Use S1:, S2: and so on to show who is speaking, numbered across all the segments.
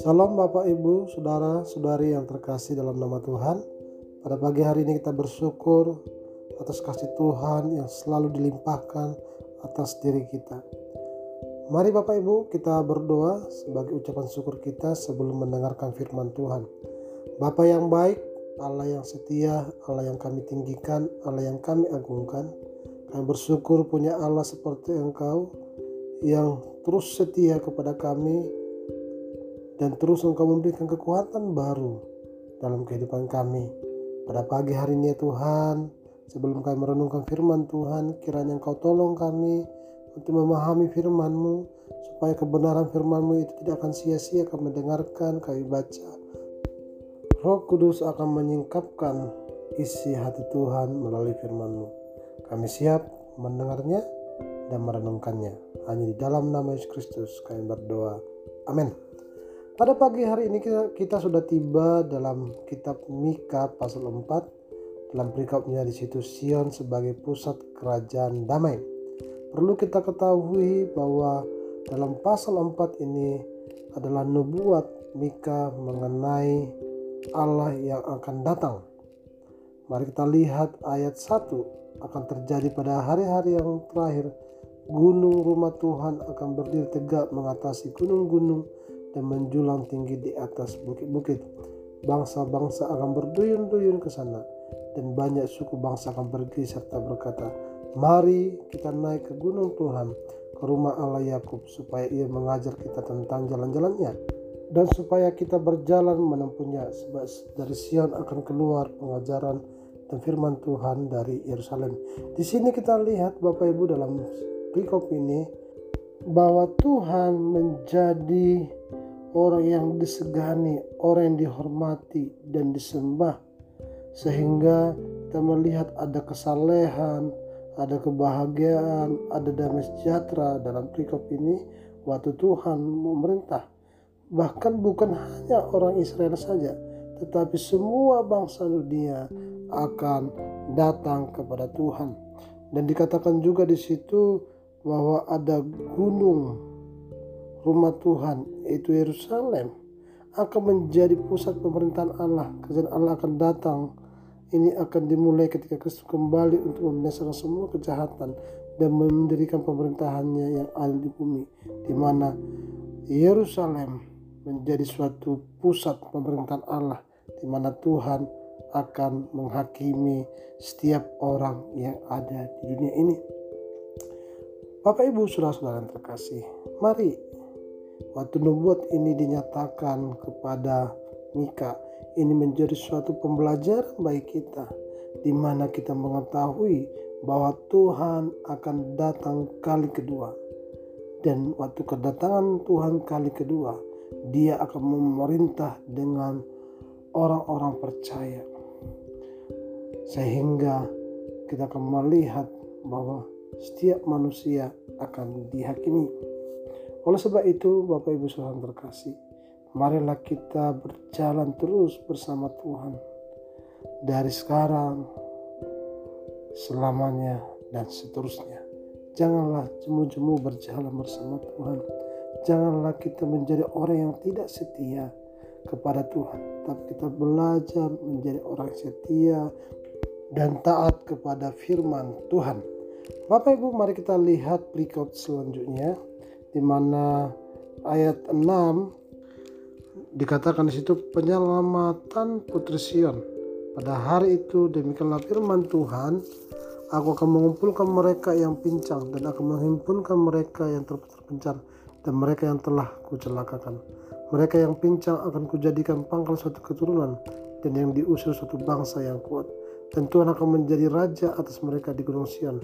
S1: Salam Bapak Ibu, Saudara, Saudari yang terkasih dalam nama Tuhan. Pada pagi hari ini kita bersyukur atas kasih Tuhan yang selalu dilimpahkan atas diri kita. Mari Bapak Ibu kita berdoa sebagai ucapan syukur kita sebelum mendengarkan firman Tuhan. Bapak yang baik, Allah yang setia, Allah yang kami tinggikan, Allah yang kami agungkan. Kami bersyukur punya Allah seperti Engkau yang terus setia kepada kami dan terus Engkau memberikan kekuatan baru dalam kehidupan kami. Pada pagi hari ini ya Tuhan, sebelum kami merenungkan firman Tuhan, kiranya Engkau tolong kami untuk memahami firman-Mu, supaya kebenaran firman-Mu itu tidak akan sia-sia kami dengarkan, kami baca. Roh Kudus akan menyingkapkan isi hati Tuhan melalui firman-Mu. Kami siap mendengarnya dan merenungkannya. Hanya di dalam nama Yesus Kristus kami berdoa. Amin. Pada pagi hari ini kita, kita sudah tiba dalam kitab Mika pasal 4 dalam perikopnya di situ Sion sebagai pusat kerajaan damai. Perlu kita ketahui bahwa dalam pasal 4 ini adalah nubuat Mika mengenai Allah yang akan datang. Mari kita lihat ayat 1 akan terjadi pada hari-hari yang terakhir. Gunung rumah Tuhan akan berdiri tegak mengatasi gunung-gunung dan menjulang tinggi di atas bukit-bukit. Bangsa-bangsa akan berduyun-duyun ke sana dan banyak suku bangsa akan pergi serta berkata, Mari kita naik ke gunung Tuhan, ke rumah Allah Yakub supaya ia mengajar kita tentang jalan-jalannya dan supaya kita berjalan menempuhnya sebab dari Sion akan keluar pengajaran dan firman Tuhan dari Yerusalem. Di sini kita lihat Bapak Ibu dalam perikop ini bahwa Tuhan menjadi orang yang disegani, orang yang dihormati dan disembah sehingga kita melihat ada kesalehan, ada kebahagiaan, ada damai sejahtera dalam perikop ini waktu Tuhan memerintah. Bahkan bukan hanya orang Israel saja, tetapi semua bangsa dunia akan datang kepada Tuhan. Dan dikatakan juga di situ bahwa ada gunung rumah Tuhan yaitu Yerusalem akan menjadi pusat pemerintahan Allah. Kerajaan Allah akan datang. Ini akan dimulai ketika Kristus kembali untuk membinasakan semua kejahatan dan mendirikan pemerintahannya yang adil di bumi, di mana Yerusalem menjadi suatu pusat pemerintahan Allah, di mana Tuhan akan menghakimi setiap orang yang ada di dunia ini. Bapak Ibu saudara-saudara yang terkasih, mari Waktu nubuat ini dinyatakan kepada Mika, ini menjadi suatu pembelajaran bagi kita, di mana kita mengetahui bahwa Tuhan akan datang kali kedua. Dan waktu kedatangan Tuhan kali kedua, dia akan memerintah dengan orang-orang percaya. Sehingga kita akan melihat bahwa setiap manusia akan dihakimi oleh sebab itu, Bapak Ibu Saudara terkasih, marilah kita berjalan terus bersama Tuhan dari sekarang, selamanya, dan seterusnya. Janganlah jemu-jemu berjalan bersama Tuhan. Janganlah kita menjadi orang yang tidak setia kepada Tuhan, tapi kita belajar menjadi orang setia dan taat kepada firman Tuhan. Bapak Ibu, mari kita lihat berikut selanjutnya di mana ayat 6 dikatakan di situ penyelamatan putri Sion. Pada hari itu demikianlah firman Tuhan, aku akan mengumpulkan mereka yang pincang dan akan menghimpunkan mereka yang terpencar dan mereka yang telah kucelakakan. Mereka yang pincang akan kujadikan pangkal suatu keturunan dan yang diusir suatu bangsa yang kuat. Dan Tuhan akan menjadi raja atas mereka di Gunung Sion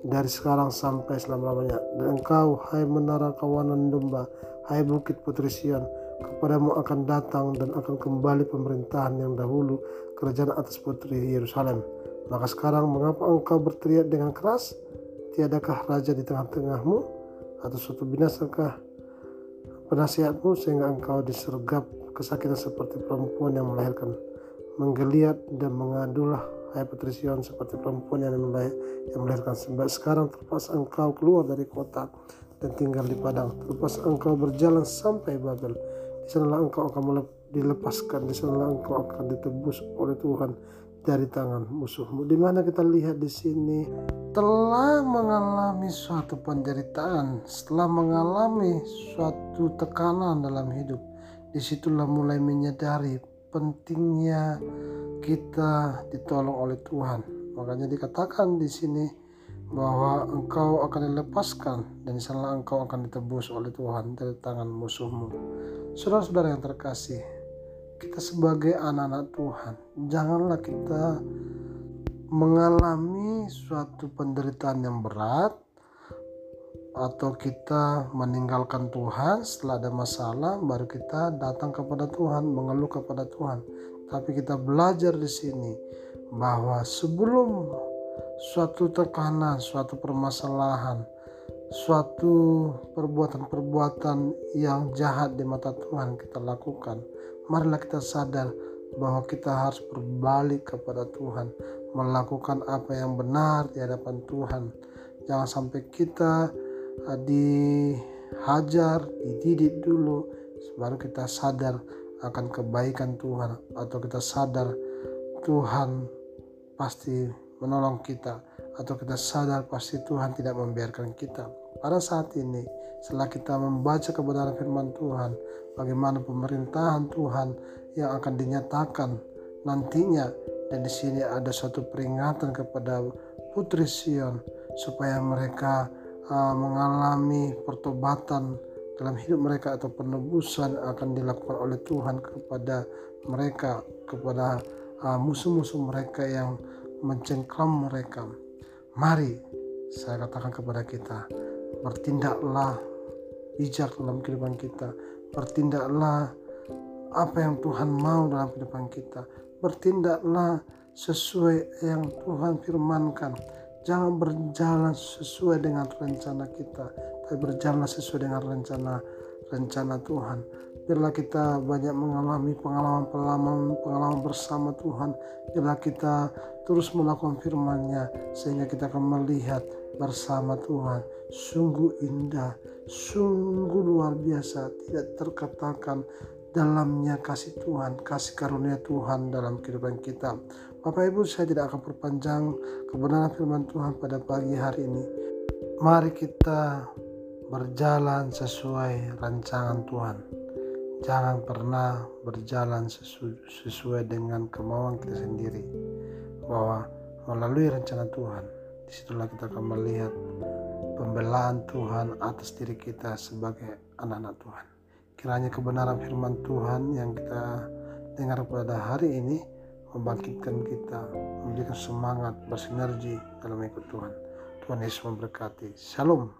S1: dari sekarang sampai selama-lamanya. Dan engkau, hai menara kawanan domba, hai bukit putri Sion, kepadamu akan datang dan akan kembali pemerintahan yang dahulu kerajaan atas putri Yerusalem. Maka sekarang mengapa engkau berteriak dengan keras? Tiadakah raja di tengah-tengahmu? Atau suatu binasakah penasihatmu sehingga engkau disergap kesakitan seperti perempuan yang melahirkan? Menggeliat dan mengadulah putri seperti perempuan yang, yang melahirkan sebab sekarang terpaksa engkau keluar dari kota dan tinggal di padang. Terlepas engkau berjalan sampai Babel, di sanalah engkau akan dilepaskan, di sanalah engkau akan ditebus oleh Tuhan dari tangan musuhmu. Di mana kita lihat di sini telah mengalami suatu penderitaan, setelah mengalami suatu tekanan dalam hidup, di situlah mulai menyadari pentingnya kita ditolong oleh Tuhan Makanya dikatakan di sini bahwa engkau akan dilepaskan dan di sana engkau akan ditebus oleh Tuhan dari tangan musuhmu. Saudara-saudara yang terkasih, kita sebagai anak-anak Tuhan, janganlah kita mengalami suatu penderitaan yang berat atau kita meninggalkan Tuhan setelah ada masalah baru kita datang kepada Tuhan mengeluh kepada Tuhan tapi kita belajar di sini bahwa sebelum suatu tekanan, suatu permasalahan, suatu perbuatan-perbuatan yang jahat di mata Tuhan kita lakukan, marilah kita sadar bahwa kita harus berbalik kepada Tuhan, melakukan apa yang benar di hadapan Tuhan. Jangan sampai kita uh, dihajar, dididik dulu, baru kita sadar akan kebaikan Tuhan, atau kita sadar Tuhan pasti menolong kita atau kita sadar pasti Tuhan tidak membiarkan kita. Pada saat ini setelah kita membaca kebenaran firman Tuhan, bagaimana pemerintahan Tuhan yang akan dinyatakan nantinya dan di sini ada suatu peringatan kepada putri Sion supaya mereka uh, mengalami pertobatan dalam hidup mereka atau penebusan akan dilakukan oleh Tuhan kepada mereka kepada uh, musuh-musuh mereka yang mencengkram mereka. Mari saya katakan kepada kita, bertindaklah bijak dalam kehidupan kita. Bertindaklah apa yang Tuhan mau dalam kehidupan kita. Bertindaklah sesuai yang Tuhan firmankan. Jangan berjalan sesuai dengan rencana kita, berjalan sesuai dengan rencana rencana Tuhan. Biarlah kita banyak mengalami pengalaman-pengalaman pengalaman bersama Tuhan. Biarlah kita terus melakukan firman-Nya sehingga kita akan melihat bersama Tuhan sungguh indah, sungguh luar biasa, tidak terkatakan dalamnya kasih Tuhan, kasih karunia Tuhan dalam kehidupan kita. Bapak Ibu, saya tidak akan perpanjang kebenaran firman Tuhan pada pagi hari ini. Mari kita berjalan sesuai rancangan Tuhan. Jangan pernah berjalan sesu sesuai dengan kemauan kita sendiri bahwa melalui rencana Tuhan. Di situlah kita akan melihat pembelaan Tuhan atas diri kita sebagai anak-anak Tuhan. Kiranya kebenaran firman Tuhan yang kita dengar pada hari ini membangkitkan kita memberikan semangat bersinergi dalam ikut Tuhan. Tuhan Yesus memberkati. Shalom